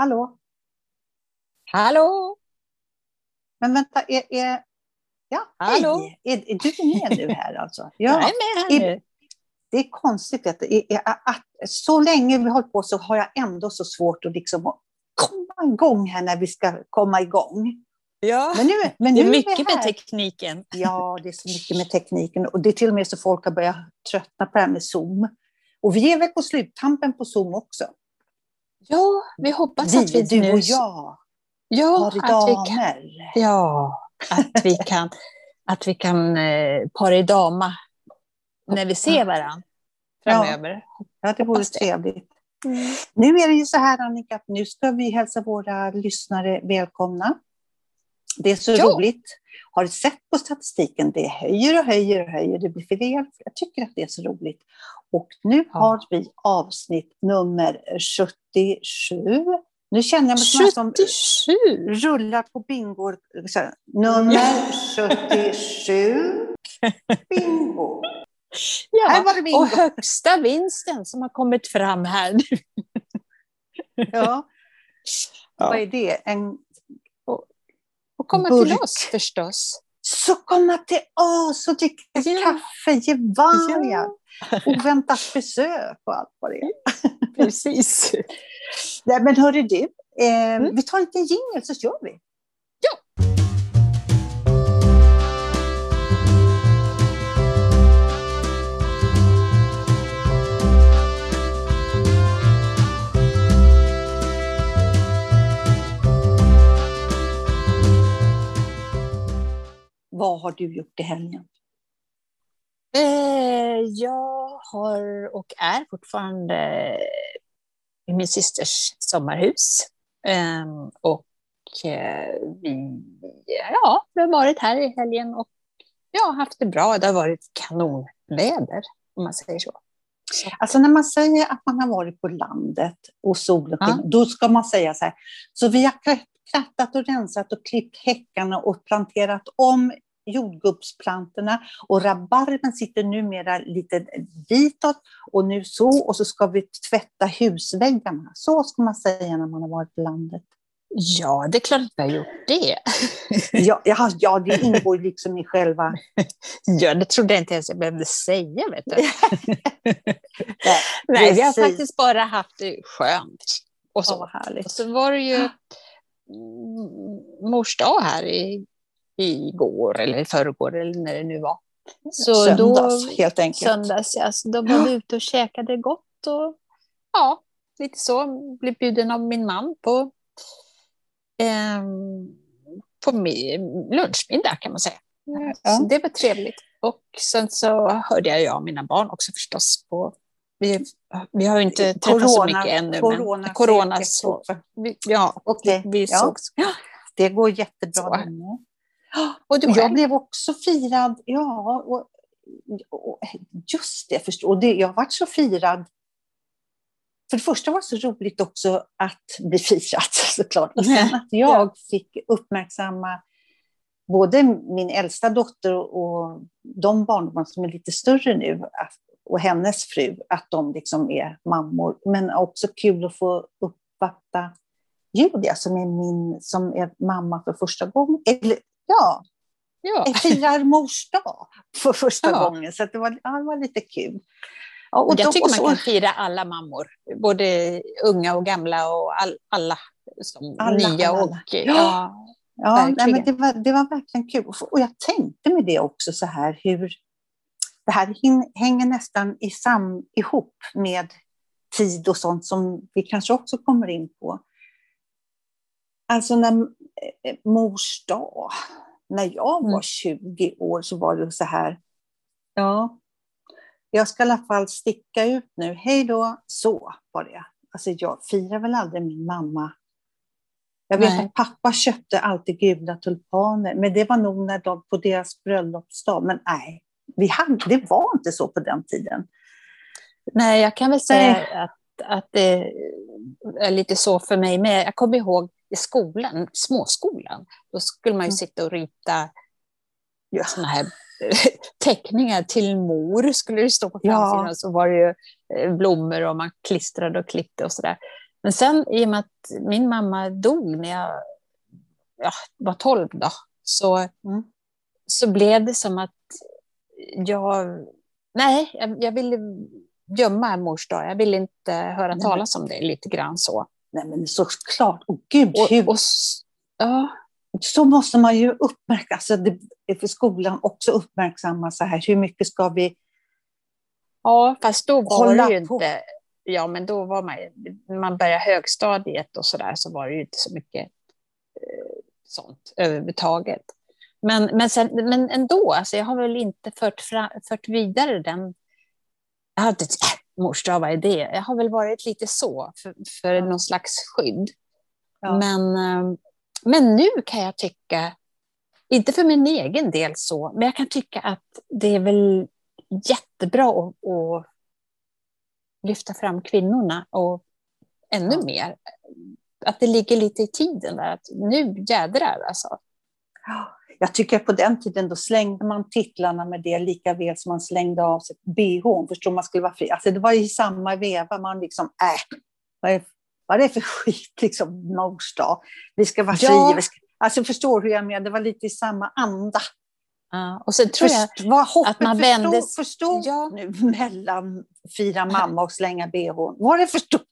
Hallå? Hallå? Men vänta, är, är, ja, Hallå? hej! Är, är du med nu här alltså? Jag Ja, är med här nu. det är konstigt att, att, så länge vi hållit på så har jag ändå så svårt att liksom komma igång här när vi ska komma igång. Ja, Men nu, men det är mycket med här. tekniken. Ja, det är så mycket med tekniken och det är till och med så folk har börjat tröttna på det här med Zoom. Och vi är väl på sluttampen på Zoom också. Ja, vi hoppas att vi du nu... och jag, ja, att vi kan, damer. ja, att vi kan, att vi kan eh, paridama när vi ser varandra framöver. Ja, det vore trevligt. Mm. Nu är det ju så här Annika, att nu ska vi hälsa våra lyssnare välkomna. Det är så Ja. roligt. Har du sett på statistiken? Det höjer och höjer och höjer. Det blir fler. Jag tycker att det är så roligt. Och nu har vi avsnitt nummer 77. Nu känner jag mig som en som 77! rullar på bingo. Här, Nummer 77. Bingo. Här Ja, var det bingo. och högsta vinsten som har kommit fram här. Ja. Ja. Vad är det? En komma Burk. till oss förstås. Så komma till oss och dricka Ja. kaffe, ge vargar, oväntat besök och allt vad det är. precis. Nej, men hörru du, eh, Mm. vi tar en liten jingel så kör vi. Vad har du gjort i helgen? Eh, jag har och är fortfarande i min systers sommarhus. Eh, och eh, vi, ja, vi har varit här i helgen och jag har haft det bra. Det har varit kanonväder, om man säger så. så. Alltså när man säger att man har varit på landet och solen Ja. då ska man säga så här. Så vi har kratt- krattat och rensat och klippt häckarna och planterat om jordgubbsplantorna och rabarben sitter numera lite ditåt och nu så och så ska vi tvätta husväggarna. Så ska man säga när man har varit på landet. Ja, det är klart att vi har gjort det. Ja, ja, ja det ingår liksom i själva... Ja, det trodde jag inte ens jag behövde säga. Vet du. Nej, Nej, vi har faktiskt bara haft det skönt. Och så. Härligt. Och så var det ju mors dag här i, igår eller i förrgår eller när det nu var. Så Söndags, då, helt enkelt. Söndags, ja. Så då var vi ute och käkade gott och ja, lite så. Blev bjuden av min man på, ehm, på mi- lunchmiddag kan man säga. Ja. Så det var trevligt. Och sen så hörde jag ja, mina barn också förstås på vi, vi har ju inte träffats så mycket ännu, corona, men corona så... Vi, ja, Okej, vi ja. sågs. Ja. Det går jättebra. Så. Och du jag blev också firad, ja, och, och just det, förstå, och det, jag har varit så firad. För det första var det så roligt också att bli firad såklart. Och sen att jag fick uppmärksamma både min äldsta dotter och de barnbarn som är lite större nu och hennes fru, att de liksom är mammor. Men också kul att få uppvakta Julia som är min som är mamma för första gången. Eller, ja, Ja. jag firar mors dag för första Ja. gången. Så det, var, ja, det var lite kul. Ja, Och jag de- tycker och man så- kan fira alla mammor, både unga och gamla och all, alla, som Alla, nya alla, och... alla. Ja. Ja, nej, men verkligen. det, var, det var verkligen kul. Och jag tänkte med det också så här hur det här hänger nästan i sam, ihop med tid och sånt som vi kanske också kommer in på. Alltså när eh, mors dag, när jag var Mm. 20 år så var det så här, ja, jag ska i alla fall sticka ut nu, hej då, så var det. Alltså jag firar väl aldrig min mamma jag vet Nej. att pappa köpte alltid gula tulpaner, men det var nog när de, på deras bröllopsdag. Men nej, vi hade, det var inte så på den tiden. Nej, jag kan väl säga Nej. att, att det är lite så för mig med. Jag kommer ihåg i skolan, småskolan, då skulle man ju Mm. sitta och rita Ja. såna här teckningar till mor, skulle det stå på Ja. framsidan. Så var det ju eh, blommor och man klistrade och klippte och sådär. Men sen i och med att min mamma dog när jag ja, var 12 då, så, mm. så blev det som att jag... Nej, jag, jag ville gömma mors dag. Jag ville inte höra talas om det lite grann så. Nej, men såklart. Och gud, och, hur... Och, ja. Så måste man ju uppmärksamma, alltså det är för skolan också uppmärksamma så här, hur mycket ska vi Ja, fast då var det ju på. inte... Ja, men då var man man började högstadiet och så där, så var det ju inte så mycket eh, sånt överhuvudtaget. Men, men, sen, men ändå, alltså jag har väl inte fört, fram, fört vidare den... Jag har inte mors dag, vad är det? Jag har väl varit lite så, för, för ja. någon slags skydd. Ja. Men, eh, men nu kan jag tycka, inte för min egen del så, men jag kan tycka att det är väl jättebra att, att lyfta fram kvinnorna och ännu ja. mer. Att det ligger lite i tiden där, att nu jädrar alltså. Jag tycker att på den tiden då slängde man titlarna med det lika väl som man slängde av sig bhn. Förstår man skulle vara fri. Alltså det var i samma veva man liksom, äh, vad är, vad är det för skit liksom, dag? Vi ska vara ja. fria. Alltså förstår hur jag menar? Det var lite i samma anda. Ja, och sen tror Först, jag vad att man vände... Förstod ja. nu mellan fira mamma och slänga bh. Var det för stort?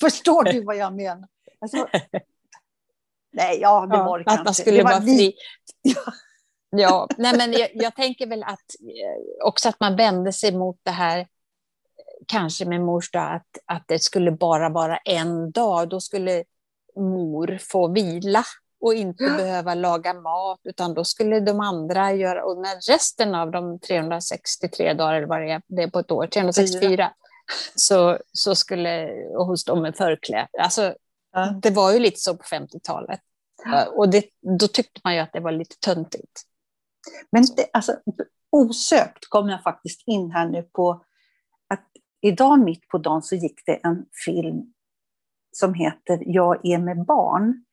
Förstår du vad jag menar? Alltså, nej, ja, det ja, var det att kanske. man skulle vara fri. Ja. ja, nej, men jag, jag, tänker väl att eh, också att man vände sig mot det här kanske med mors dag, att, att det skulle bara vara en dag. Då skulle mor få vila och inte ja. behöva laga mat, utan då skulle de andra göra, och när resten av de 363 dagar, eller vad det är, det är på ett år, 364, så, så skulle hos dem med förkläde. Alltså, ja. Det var ju lite så på 50-talet. Ja. Och det, då tyckte man ju att det var lite töntigt. Men det, alltså, osökt kom jag faktiskt in här nu på att idag mitt på dagen så gick det en film som heter Jag är med barn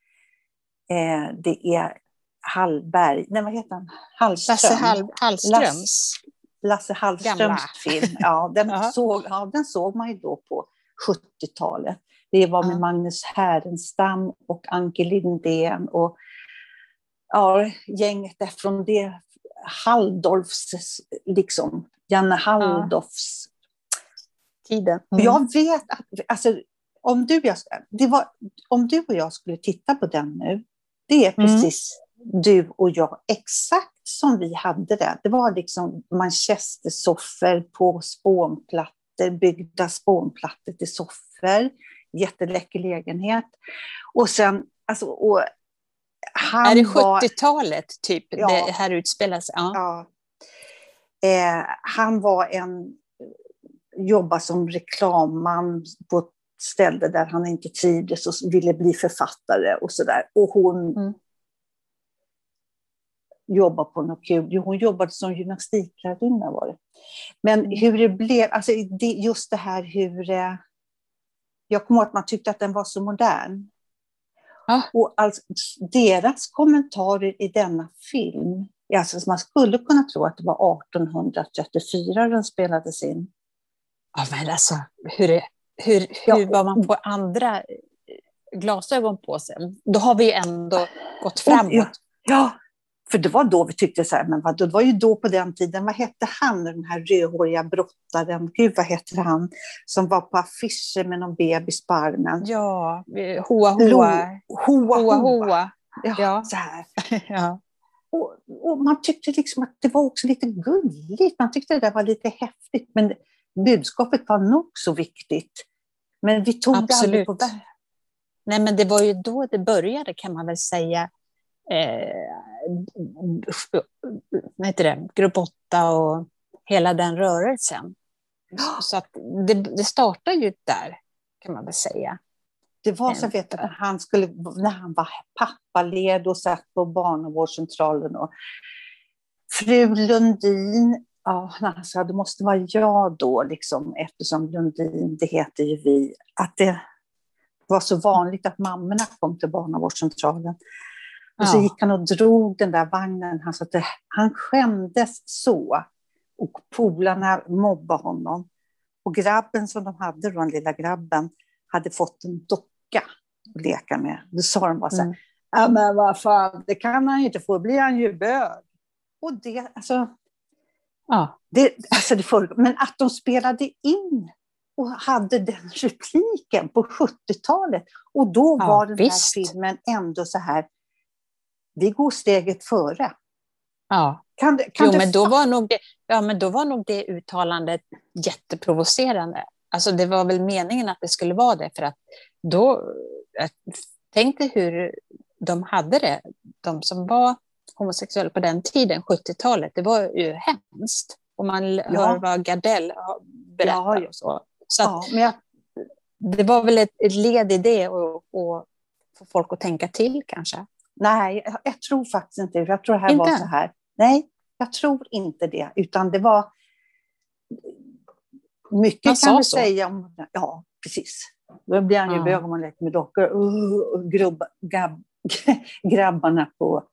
Eh, det är Hallberg, nej vad heter han? Hallström. Lasse Hall, Hallströms. Lasse, Lasse Hallströms Gamla. film. Ja den, såg, ja, den såg man ju då på 70-talet. Det var med Magnus Härenstam och Anke Lindén och ja, gänget där från det Halldorfs, liksom, Janne Halldorfs tiden. Mm. Jag vet att, alltså, om du, jag, det var, om du och jag skulle titta på den nu, det är mm. precis mm. du och jag, exakt som vi hade det. Det var liksom manchestersoffor på spånplattor, byggda spånplattor till soffor, jätteläcker lägenhet. Och sen, alltså, och han är det 70-talet typ ja, det här utspelas? Ja. ja. Eh, han var en, jobbade som reklamman på ett ställe där han inte trivdes och ville bli författare och sådär. Och hon mm. Jobbade på något kul. Hon jobbade som gymnastiklärarinna var det. Men mm. hur det blev, alltså det, just det här hur... Eh, jag kommer ihåg att man tyckte att den var så modern. Ah. Och alltså, deras kommentarer i denna film, alltså man skulle kunna tro att det var 1834 den spelades in. Ja, men alltså, hur är, hur, hur ja. var man på andra glasögon på sig? Då har vi ändå gått framåt. Ja, ja, för det var då vi tyckte så här, men vad, det var ju då på den tiden, vad hette han, den här rödhåriga brottaren, gud vad heter han, som var på affischer med någon bebis på armen. Ja, Hoa Hoa. Hoa Hoa. hoa. Ja, ja, så här. ja. Och, och, man tyckte liksom att det var också lite gulligt, man tyckte det där var lite häftigt, men budskapet var nog så viktigt. Men vi tog Absolut. det aldrig på Nej, men det var ju då det började kan man väl säga. Eh, vad heter det? Grupp 8 och hela den rörelsen. Så att det, det startade ju där, kan man väl säga. Det var så vet när han, skulle, när han var pappaled och satt på barnavårdscentralen. Och fru Lundin ja, han sa det måste vara jag då, liksom, eftersom Lundin, det heter ju vi, att det var så vanligt att mammorna kom till barnavårdscentralen. Och så gick han och drog den där vagnen. Han, sa att det, han skämdes så. Och polarna mobbade honom. Och grabben som de hade, den lilla grabben, hade fått en docka att leka med. Då sa de bara så här, Mm. ja men vad fan, det kan han ju inte få, blir han ju bög. Och det, alltså, Ja. det, alltså det förekom, men att de spelade in och hade den repliken på 70-talet. Och då Ja, var den visst. här filmen ändå så här, vi går steget före. ja. Kan, kan Jo, men då var, nog det, ja, men då var nog det uttalandet jätteprovocerande. Alltså det var väl meningen att det skulle vara det, för att då... Jag tänkte hur de hade det, de som var homosexuella på den tiden, 70-talet, det var ju hemskt. Och man Ja. hör vad Gardell har berättat Ja, och så. Så att Ja, men jag, det var väl ett, ett led i det och, och få folk att tänka till kanske. Nej, jag, jag tror faktiskt inte det. Jag tror det här Inte? var så här. Nej, jag tror inte det. Utan det var... Mycket Man kan du så. säga om... Ja, precis. Då blir han ju Ja. bög om man leker med dockor. Uh, grubba, gab, grabbarna på...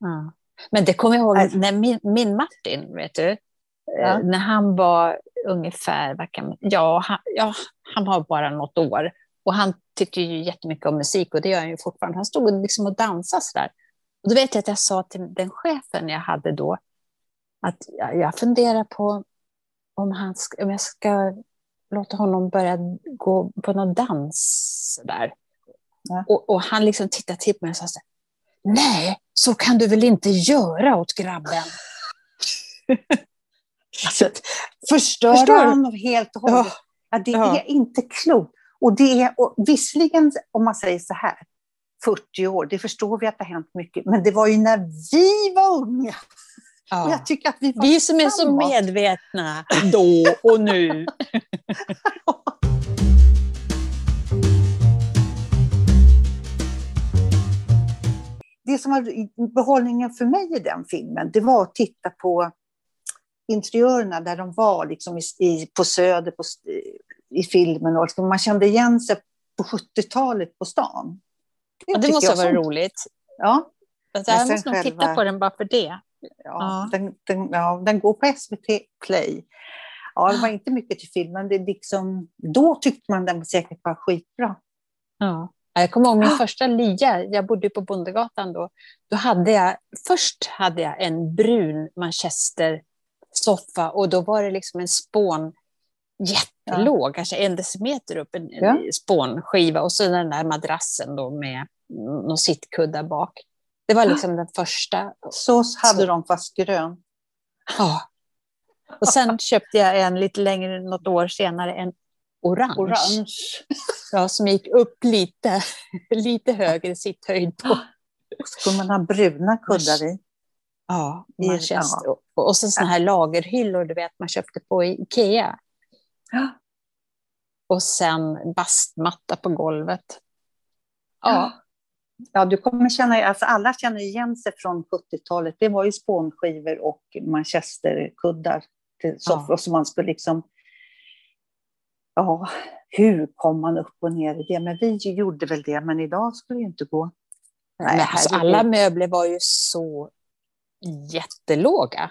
Ja. Men det kommer jag ihåg Nej. när min, min Martin, vet du, Ja. eh, när han var ungefär, kan, ja, han, ja, han var bara något år. Och han tycker ju jättemycket om musik och det gör han ju fortfarande. Han stod liksom och dansade sådär. Och då vet jag att jag sa till den chefen jag hade då, att jag, funderar på om, han ska, om jag ska låta honom börja gå på någon dans där. Ja. Och, och han liksom tittade till mig och sa så här, nej, så kan du väl inte göra åt grabben? Alltså, förstöra Förstår du? honom helt och hållet. Ja, det Ja. är inte klokt. Och det är, och visserligen, om man säger så här, 40 år, det förstår vi att det har hänt mycket, men det var ju när vi var unga. Och Ja. jag tycker att vi Vi som är så medvetna då och nu. Det som var behållningen för mig i den filmen, det var att titta på interiörerna där de var liksom i, på Söder på, i filmen. Och man kände igen sig på 70-talet på stan. Ja, det måste vara roligt. Ja, Alltså, jag måste nog titta på den bara för det. Ja, Ja. Den, den, ja, den går på SVT Play. Ja, det var inte mycket till filmen. Det liksom, då tyckte man den säkert var skitbra. Ja. Jag kommer ihåg min första lia, jag bodde på Bondegatan då. Då hade jag, först hade jag en brun manchester-soffa och då var det liksom en spån jättelåg, kanske en decimeter upp, en, Ja. spånskiva och så den där madrassen då med någon sittkuddar bak. Det var liksom den första. Så hade Så- de fast grön. Ja. Och sen köpte jag en lite längre, något år senare, en orange. Orange. Ja, som gick upp lite, lite högre sitthöjd på. Skulle man ha bruna kuddar i? Ja, I- Manchester. Och, och så såna här lagerhyllor du vet man köpte på Ikea. Ja. Och sen bastmatta på golvet. Ja, Ja, du kommer känna, alltså alla känner igen sig från 70-talet. Det var ju spånskivor och manchesterkuddar till soffor. som man skulle liksom... Ja, hur kom man upp och ner i det? Men vi gjorde väl det, men idag skulle det inte gå. Nej, men alltså, alla möbler var ju så jättelåga.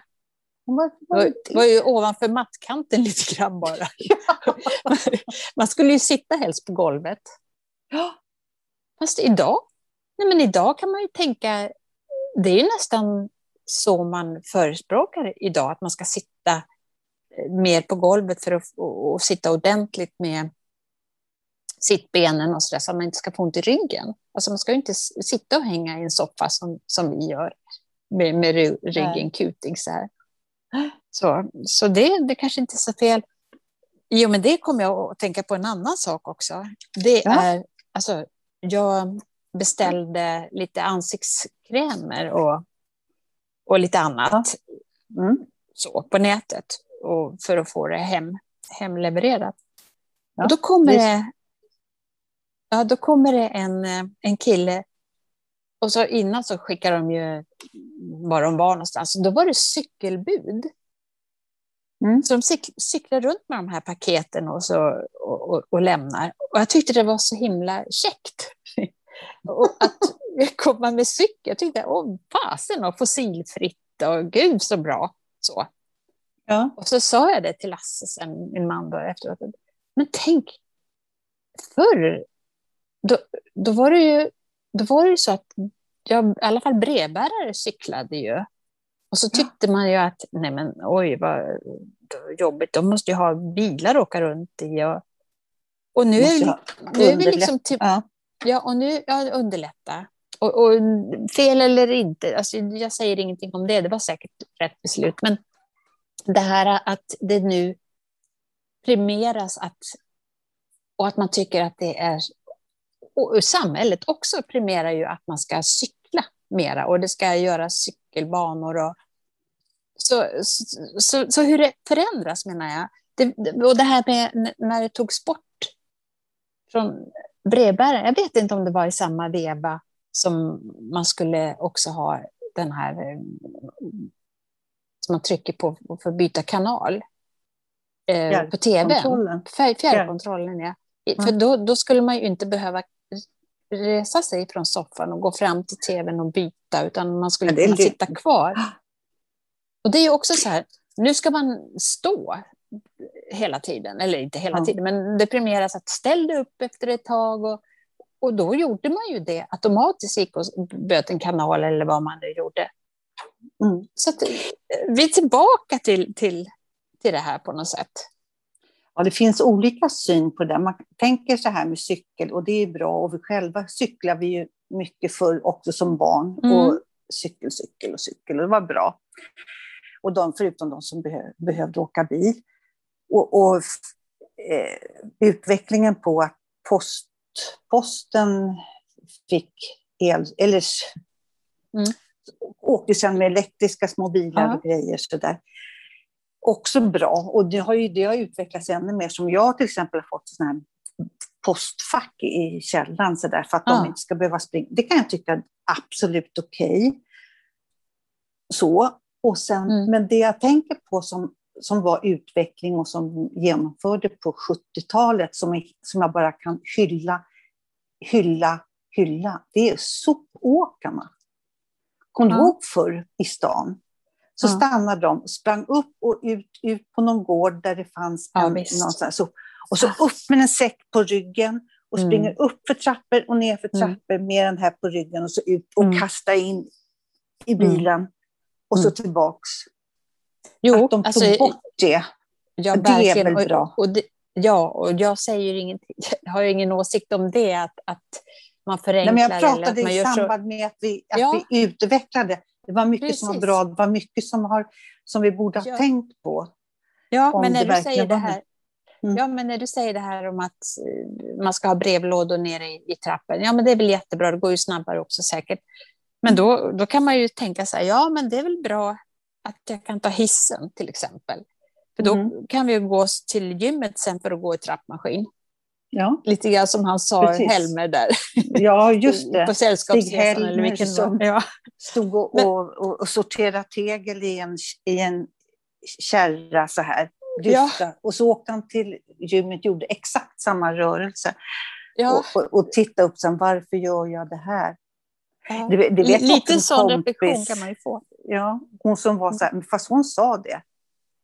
Det var, ju ovanför mattkanten lite grann bara. Man skulle ju sitta helst på golvet. Ja. Fast idag, nej men idag kan man ju tänka, det är ju nästan så man förespråkar idag, att man ska sitta eh, mer på golvet för att och, och sitta ordentligt med sittbenen och så där, så att man inte ska få ont i ryggen. Alltså man ska ju inte sitta och hänga i en soffa som, som vi gör, med, med ry- ryggen Nej. kutig så här. Så, så det, det kanske inte är så fel. Jo, men det kommer jag att tänka på en annan sak också. Det Ja. är, alltså, jag beställde lite ansiktskrämer och, och lite annat Mm. så, på nätet och för att få det hem, hemlevererat. Ja, och då kommer det, ja, då kommer det en, en kille och så innan så skickar de ju var de var någonstans. Då var det cykelbud. Mm. Så de cyk, cyklar runt med de här paketen och, så, och, och, och lämnar. Och jag tyckte det var så himla käckt. och att komma med cykel. Jag tyckte, åh fasen och fossilfritt och gud så bra. Så. Ja. Och så sa jag det till Lasse, sen, min man, då, efteråt. Men tänk, förr, då, då, var det ju, då var det ju så att jag, i alla fall brevbärare cyklade ju. Och så tyckte ja. man ju att, nej men oj vad jobbigt, de måste ju ha bilar att åka runt i. Och, och nu, nu är vi liksom typ, ja. ja, och nu, ja, underlätta. Och, och, fel eller inte, alltså, jag säger ingenting om det, det var säkert rätt beslut. Men det här att det nu premieras att, och att man tycker att det är... Och samhället också premierar ju att man ska cykla mera och det ska göras cykelbanor. Och, så, så, så hur det förändras menar jag. Det, och det här med när det togs bort från brevbäraren, jag vet inte om det var i samma veva som man skulle också ha den här som man trycker på för att byta kanal eh, på tv. Fjärrkontrollen, ja. Mm. För då, då skulle man ju inte behöva resa sig från soffan och gå fram till tvn och byta, utan man skulle kunna sitta kvar. Och det är också så här, nu ska man stå hela tiden, eller inte hela ja. tiden, men det premieras att ställ dig upp efter ett tag. Och, och då gjorde man ju det automatiskt, gick och böt en kanal eller vad man nu gjorde. Mm. Så att, vi är tillbaka till, till, till det här på något sätt. Ja, det finns olika syn på det. Man tänker så här med cykel och det är bra och vi själva cyklar vi ju mycket för också som barn. Mm. Och cykel, cykel och cykel och det var bra. Och de, förutom de som behöv, behövde åka bil. Och, och eh, utvecklingen på att post, posten fick el, eller mm åkte sen med elektriska små bilar ja. och grejer. Så där. Också bra. Och det har, ju, det har utvecklats ännu mer. Som jag till exempel har fått sån här postfack i källaren så där, för att ja. de inte ska behöva springa. Det kan jag tycka är absolut okej. Okay. Så. Och sen, mm. Men det jag tänker på som, som var utveckling och som genomförde på 70-talet, som, som jag bara kan hylla, hylla, hylla, det är sopåkarna. Kom du ja. ihåg förr i stan? Så ja. stannade de, sprang upp och ut, ut på någon gård där det fanns ja, en, någonstans. Så, och så upp med en säck på ryggen och mm. springer upp för trappor och ner för mm. trappor mm. med den här på ryggen och så ut och mm. kasta in i mm. bilen och så mm. tillbaks. Jo, att de tog alltså, bort det. Ja, det är väl bra. Och, och det, ja, och jag säger ingenting, jag har ingen åsikt om det, att, att man förenklar. Nej, men jag pratade i samband så... med att, vi, att ja. vi utvecklade. Det var mycket Precis. som var bra, det var mycket som, har, som vi borde ha ja. tänkt på. Ja, men när du säger det här, Mm. Ja, men när du säger det här om att eh, man ska ha brevlådor nere i, i trappen, ja men det är väl jättebra, det går ju snabbare också säkert. Men då, då kan man ju tänka så här, ja men det är väl bra att jag kan ta hissen till exempel. För då mm. kan vi gå till gymmet sen för att gå i trappmaskin. Ja. Lite grann som han sa, Precis. Helmer där. Ja, just det. På Sällskapsresan. eller vilken som ja. stod och, Men... och, och, sorterade tegel i en, i en kärra så här. Ja. Och så åkte han till gymmet och gjorde exakt samma rörelse. Ja. Och, och, och tittade upp sen, varför gör jag det här? Ja. Det, det vet Lite sån reflektion kan man ju få. Ja, hon som var så här, fast hon sa det.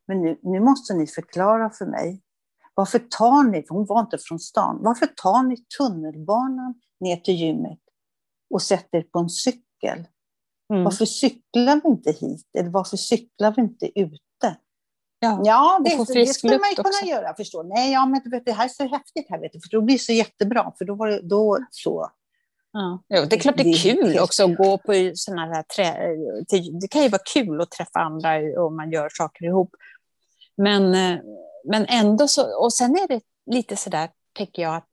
Men nu, nu måste ni förklara för mig varför tar ni, för hon var inte från stan, varför tar ni tunnelbanan ner till gymmet och sätter på en cykel? Mm. Varför cyklar vi inte hit? Eller varför cyklar vi inte ute? Ja, ja det, det skulle man ju kunna också. göra. Förstå. Nej, ja, men vet, det här är så häftigt här, vet du, för då blir det så jättebra. För då var det då så. Ja. Jo, det är klart det är kul också att gå på sådana här trä... Det kan ju vara kul att träffa andra om man gör saker ihop. Men eh, men ändå så, och sen är det lite sådär, tänker jag, att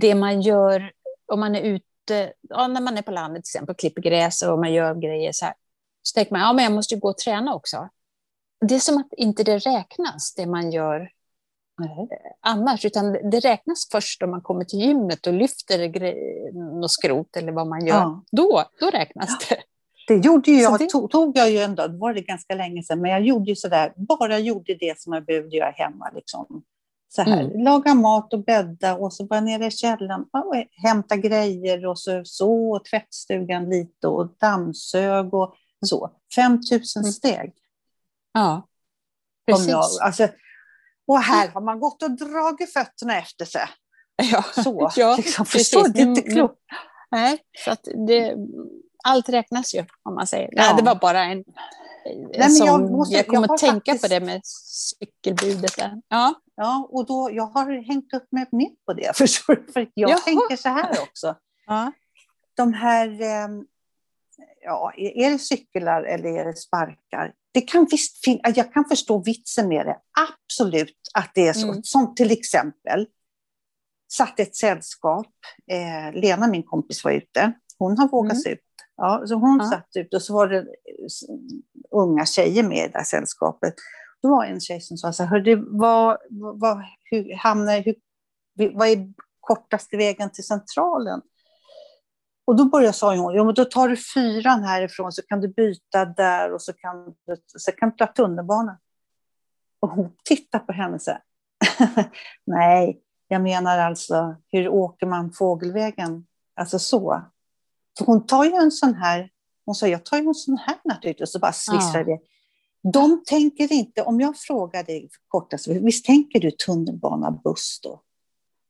det man gör om man är ute, ja, när man är på landet till exempel, klipper gräs och man gör grejer så här, så tänker man, ja men jag måste ju gå och träna också. Det är som att inte det räknas, det man gör mm. annars, utan det räknas först om man kommer till gymmet och lyfter något skrot eller vad man gör. Ja. Då, då räknas det. Det gjorde jag, det... Tog, tog, jag ju ändå, det var det ganska länge sedan, men jag gjorde ju sådär, bara gjorde det som jag behövde göra hemma. Liksom. Så här, mm. Laga mat och bädda och så bara nere i källaren och hämta grejer och så, så och tvättstugan lite och dammsög och så. 5000 mm. steg. Ja, precis. Jag, alltså, och här har man gått och dragit fötterna efter sig. Ja, Så, ja liksom, precis. förstår? Det är inte Mm, klokt. Nej, så att det, allt räknas ju om man säger. Nej, Ja. det var bara en... men som, jag jag, måste- kommer jag att tänka faktiskt- på det med cykelbudet där. Ja, Ja, och då, jag har hängt upp mig mer på det, förstår du? För jag Jaha. tänker så här också. ja. De här, ehm, ja, är det cyklar eller är det sparkar? Det kan visst fin- jag kan förstå vitsen med det, absolut att det är så. Mm. Som till exempel, satt ett sällskap, eh, Lena min kompis var ute, hon har vågat Mm. sig ut. Ja, så hon Ja. satt ut och så var det unga tjejer med i sällskapet. Då var en tjej som sa så här, Hörde, vad, vad, hur, hamnar, hur, vad är kortaste vägen till centralen? Och då började sa hon, jo, men då tar du fyran härifrån så kan du byta där och så kan du, så kan du ta tunnelbanan. Och hon tittar på henne så här. Nej, jag menar alltså, hur åker man fågelvägen? Alltså så. För hon tar ju en sån här, hon sa, jag tar ju en sån här naturligtvis, och så bara svissar Ja. det. De tänker inte, om jag frågar dig kortast, visst tänker du tunnelbana, buss då?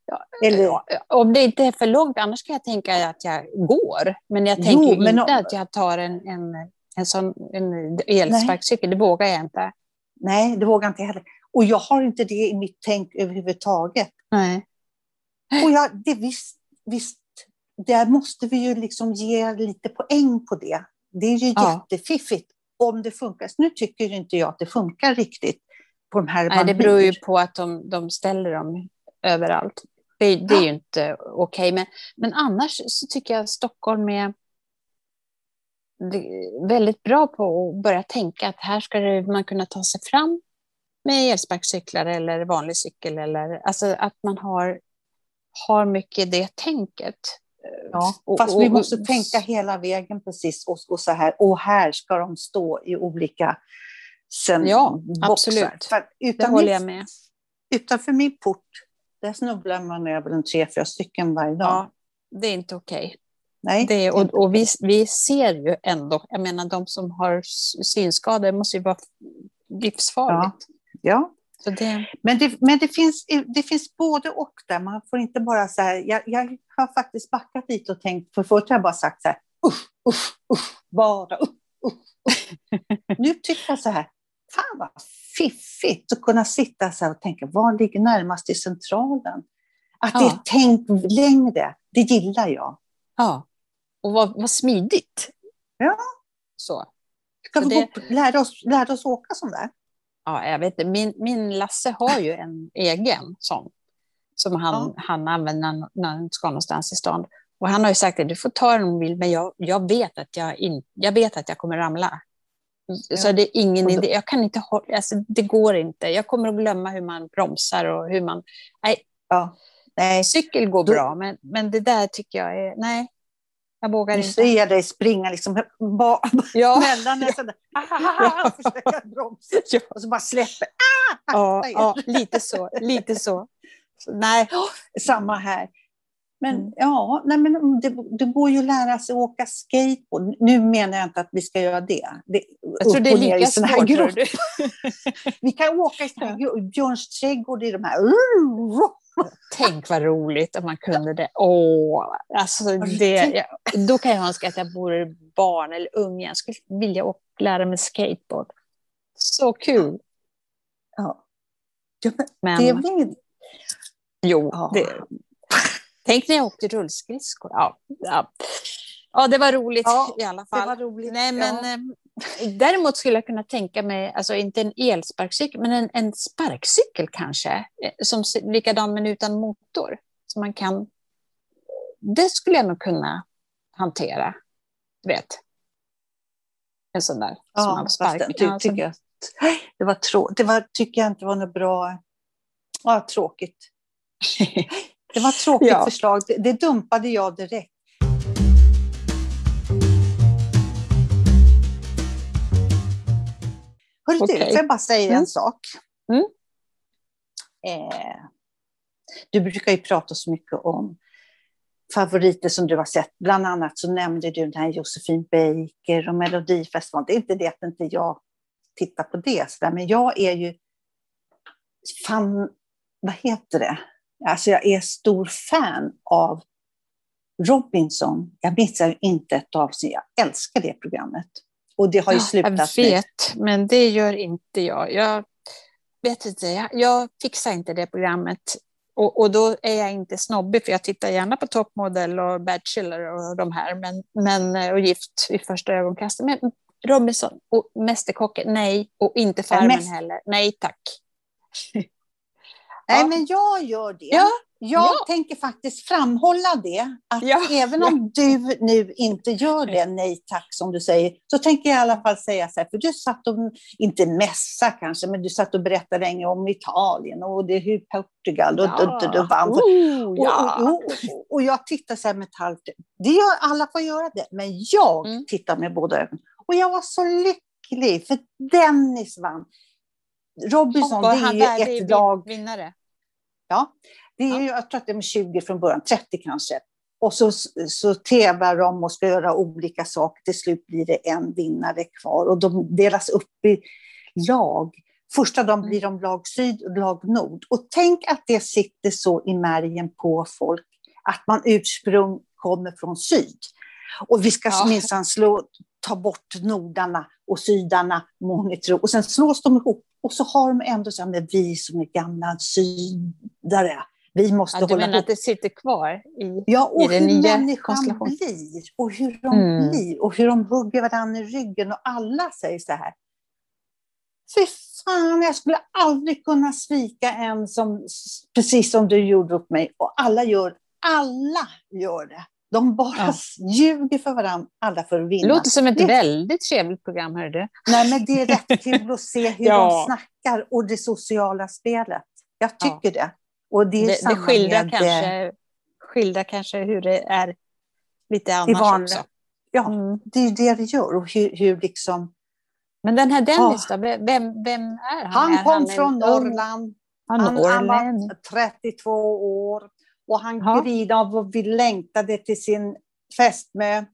Ja, Eller, Ja, Om det inte är för långt, annars kan jag tänka att jag går. Men jag Jo, tänker men inte om- att jag tar en, en, en sån en elsparkcykel. Det vågar jag inte. nej, det vågar jag inte heller. Och jag har inte det i mitt tänk överhuvudtaget. Nej. Och jag, det visst, visst, där måste vi ju liksom ge lite poäng på det. Det är ju Ja. jättefiffigt om det funkar. Nu tycker inte jag att det funkar riktigt på de här Nej, det beror ju på att de, de ställer dem överallt. Det, det är ju inte okej. Men, men annars så tycker jag Stockholm är väldigt bra på att börja tänka att här ska det, man kunna ta sig fram med elsparkcyklar eller vanlig cykel. Eller, alltså att man har, har mycket det tänket. Ja, Och- fast och- vi och- måste tänka hela vägen precis och, så här. Och här ska de stå i olika sen Ja, boxar. absolut. För Det utan håller min, jag med. Utanför min port, där snubblar man över en tre, fyra stycken varje dag. Ja, det är inte okej. Nej, Det, det är och och vi, vi ser ju ändå, jag menar de som har synskador måste ju vara livsfarligt. ja. Så det, Men, det, men det, finns, det finns både och där. Man får inte bara så här, jag, jag har faktiskt backat lite och tänkt, för förut har jag bara sagt så här, usch, usch, usch, bara usch, usch, usch. Nu tycker jag så här, fan vad fiffigt att kunna sitta så och tänka, vad ligger närmast i centralen? Att det Ja. är tänkt längre, det gillar jag. ja. Och vad, vad smidigt. Ja. Så. Ska Så vi det- gå, upp- lära, oss, lära oss åka sån där? Ja, jag vet inte. Min, min Lasse har ju en egen sån. Som han, han använder när, när han ska någonstans i stan. Och han har ju sagt att du får ta den om du vill, men jag, jag, vet att jag, in, jag vet att jag kommer ramla. Så Ja. det är ingen då- idé. Jag kan inte hålla, alltså, det går inte. Jag kommer att glömma hur man bromsar och hur man... Ja. Nej, Cykel går Då- bra, men, men det där tycker jag är... Nej, jag vågar nu inte. ser dig springa liksom ba, Ja, mellan sån där, Ja. försöka bromsa ja, och så bara släpper. ja, er. ja, lite så. Lite så. så nej. Samma här. Men Mm. ja, nej, men det, det går ju att lära sig åka skateboard. Nu menar jag inte att vi ska göra det. det Jag tror det är lika svårt. du. Vi kan åka i Björns trädgård i de här... Tänk vad roligt om man kunde det. Åh, alltså det, jag, då kan jag önska att jag vore barn eller ung. Jag skulle vilja åka, lära mig skateboard. Så kul. Ja. Ja, men Men det är väl inget... jo, Ja. det, tänk när jag åkte rullskridskor. Ja, ja. ja, det var roligt Ja, i alla Det fall. var roligt. Nej, men ja. eh, däremot skulle jag kunna tänka mig, alltså inte en elsparkcykel, men en, en sparkcykel kanske, eh, som likadan men utan motor. Så man kan, det skulle jag nog kunna hantera, du vet. En sån där. som ja, man fast sparkar. det, ty, som- tycker jag, det var trå, det var, tycker jag inte var något bra... Ja, tråkigt. Det var ett tråkigt Ja. förslag. Det, det dumpade jag direkt. Hörru du, Okej. får jag bara säga en Mm. sak? Mm. Eh, du brukar ju prata så mycket om favoriter som du har sett. Bland annat så nämnde du den här Josefin Baker och Melodifestivalen. Det är inte det att inte jag tittar på det, så där, men jag är ju fan, vad heter det? Alltså jag är stor fan av Robinson. Jag missar inte ett avsnitt. Jag älskar det programmet. Och det har ju slutat Jag vet, nu. men det gör inte jag. Jag vet inte, jag, jag fixar inte det programmet. Och, och, då är jag inte snobbig, för jag tittar gärna på Topmodel och Bachelor och de här, men, men, och Gift vid första ögonkastet. Men Robinson och Mästerkocken, nej. Och inte Farmen mest... heller, nej tack. Nej, men jag gör det. Ja. Jag ja. tänker faktiskt framhålla det, att ja. även om du nu inte gör det, nej tack som du säger, så tänker jag i alla fall säga så här, för du satt och, inte mässa kanske, men du satt och berättade länge om Italien och det hur Portugal och ja. du, du, vann. Oh, ja. och, och, och, och, jag tittar så här med halvt, det gör, alla får göra det, men jag mm. tittar med båda ögonen. Och jag var så lycklig, för Dennis vann. Robinson, det är ju ett lag... Vinnare. Ja, det är, ja. jag tror att de är 20 från början, 30 kanske. Och så, så tävlar de och ska göra olika saker. Till slut blir det en vinnare kvar och de delas upp i lag. Första dagen blir de lag syd och lag nord. Och tänk att det sitter så i märgen på folk, att man ursprung kommer från syd. Och vi ska ja. minsann slå, ta bort nordarna och sydarna, monitro, och sen slås de ihop. Och så har de ändå så här, vi som är gamla sydare, vi måste ja, du hålla menar ihop. att det sitter kvar i, ja, och i den nya människan blir och hur de mm. blir och hur de hugger varandra i ryggen och alla säger så här. Fy fan, jag skulle aldrig kunna svika en som, precis som du gjorde upp mig. Och alla gör, alla gör det. De bara ja. ljuger för varandra, alla för att vinna. Det låter som ett det... väldigt trevligt program, hör du. Nej, men det är rätt kul att se hur ja. de snackar och det sociala spelet. Jag tycker ja. det. Och det, det, det skildrar, med, kanske, skildrar kanske hur det är lite annars van, också. Ja, mm. det är det det gör. Och hur, hur liksom... Men den här Dennis då, vem, vem är han? Han är kom han från Norrland. Han, han, han var 32 år och han ja. grina av och vi längtade till sin fästmö.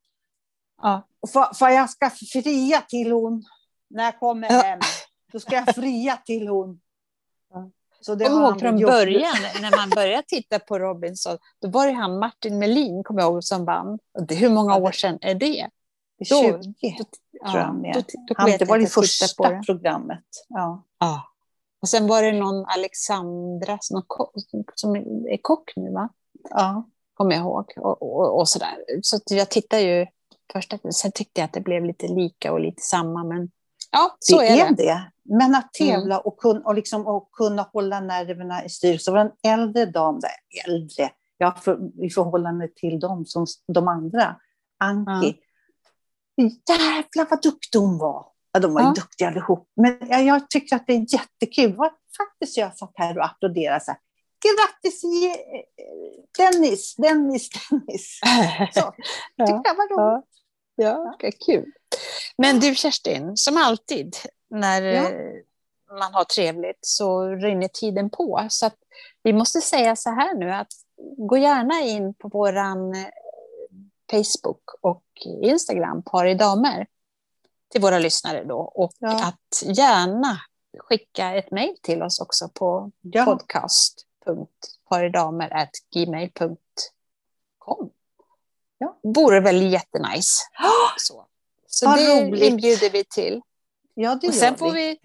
Ja. För, för jag ska fria till hon när jag kommer ja. hem. Då ska jag fria till hon. Så det ihåg från gjort. början, när man började titta på Robinson, då var det han Martin Melin, kommer jag ihåg, som vann. Hur många år sedan är det? Det är 20, då, tror jag. Då, då, han, det var det första det. programmet. Ja. ja. Och sen var det någon Alexandra som, som är kock nu, va? Ja. Kommer jag ihåg. Och, och, och sådär. Så jag tittade ju första, sen tyckte jag att det blev lite lika och lite samma, men ja, så det är, är det. det. Men att tävla mm. och, kun, och, liksom, och kunna hålla nerverna i styr. Så var en äldre dam, där, äldre, ja, för, i förhållande till dem, som de andra, Anki. Mm. Jävlar vad duktig hon var! Ja, de var ju ja. duktiga allihop. Men jag, jag tycker att det är jättekul. Var faktiskt jag satt här och applåderade så här. Grattis Dennis, Dennis, Dennis. Så, ja. tyckte jag var roligt. Ja, ja. kul. Men du Kerstin, som alltid när ja. Eh, man har trevligt så rinner tiden på. Så vi måste säga så här nu att gå gärna in på vår eh, Facebook och Instagram, Par i damer, till våra lyssnare då. Och ja. att gärna skicka ett mejl till oss också på ja. podcast.paridamer.gmail.com. Ja. Vore väl jättenice. Så, så det roligt. inbjuder vi till. Ja, det och sen får vi.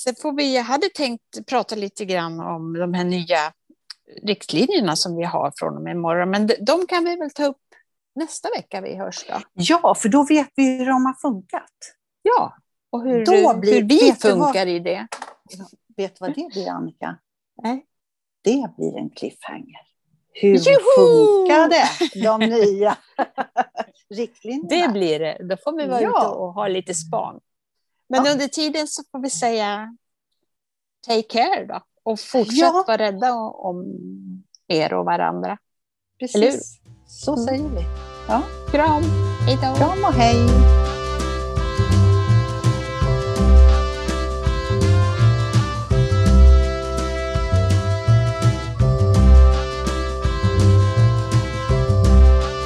Sen får vi, jag hade tänkt prata lite grann om de här nya riktlinjerna som vi har från och med imorgon, men de kan vi väl ta upp nästa vecka vi hörs då? Ja, för då vet vi hur de har funkat. Ja, och hur, då blir, hur vi funkar vad, i det. Vet du vad det blir, Annika? Nej. Det blir en cliffhanger. Hur Juhu! funkade de nya riktlinjerna? Det blir det. Då får vi vara ja. ute och ha lite span. Men ja. under tiden så får vi säga take care då. Och fortsätt ja. vara rädda om er och varandra. Precis. Så säger vi. Ja. Kram. Hej då. Kram och hej.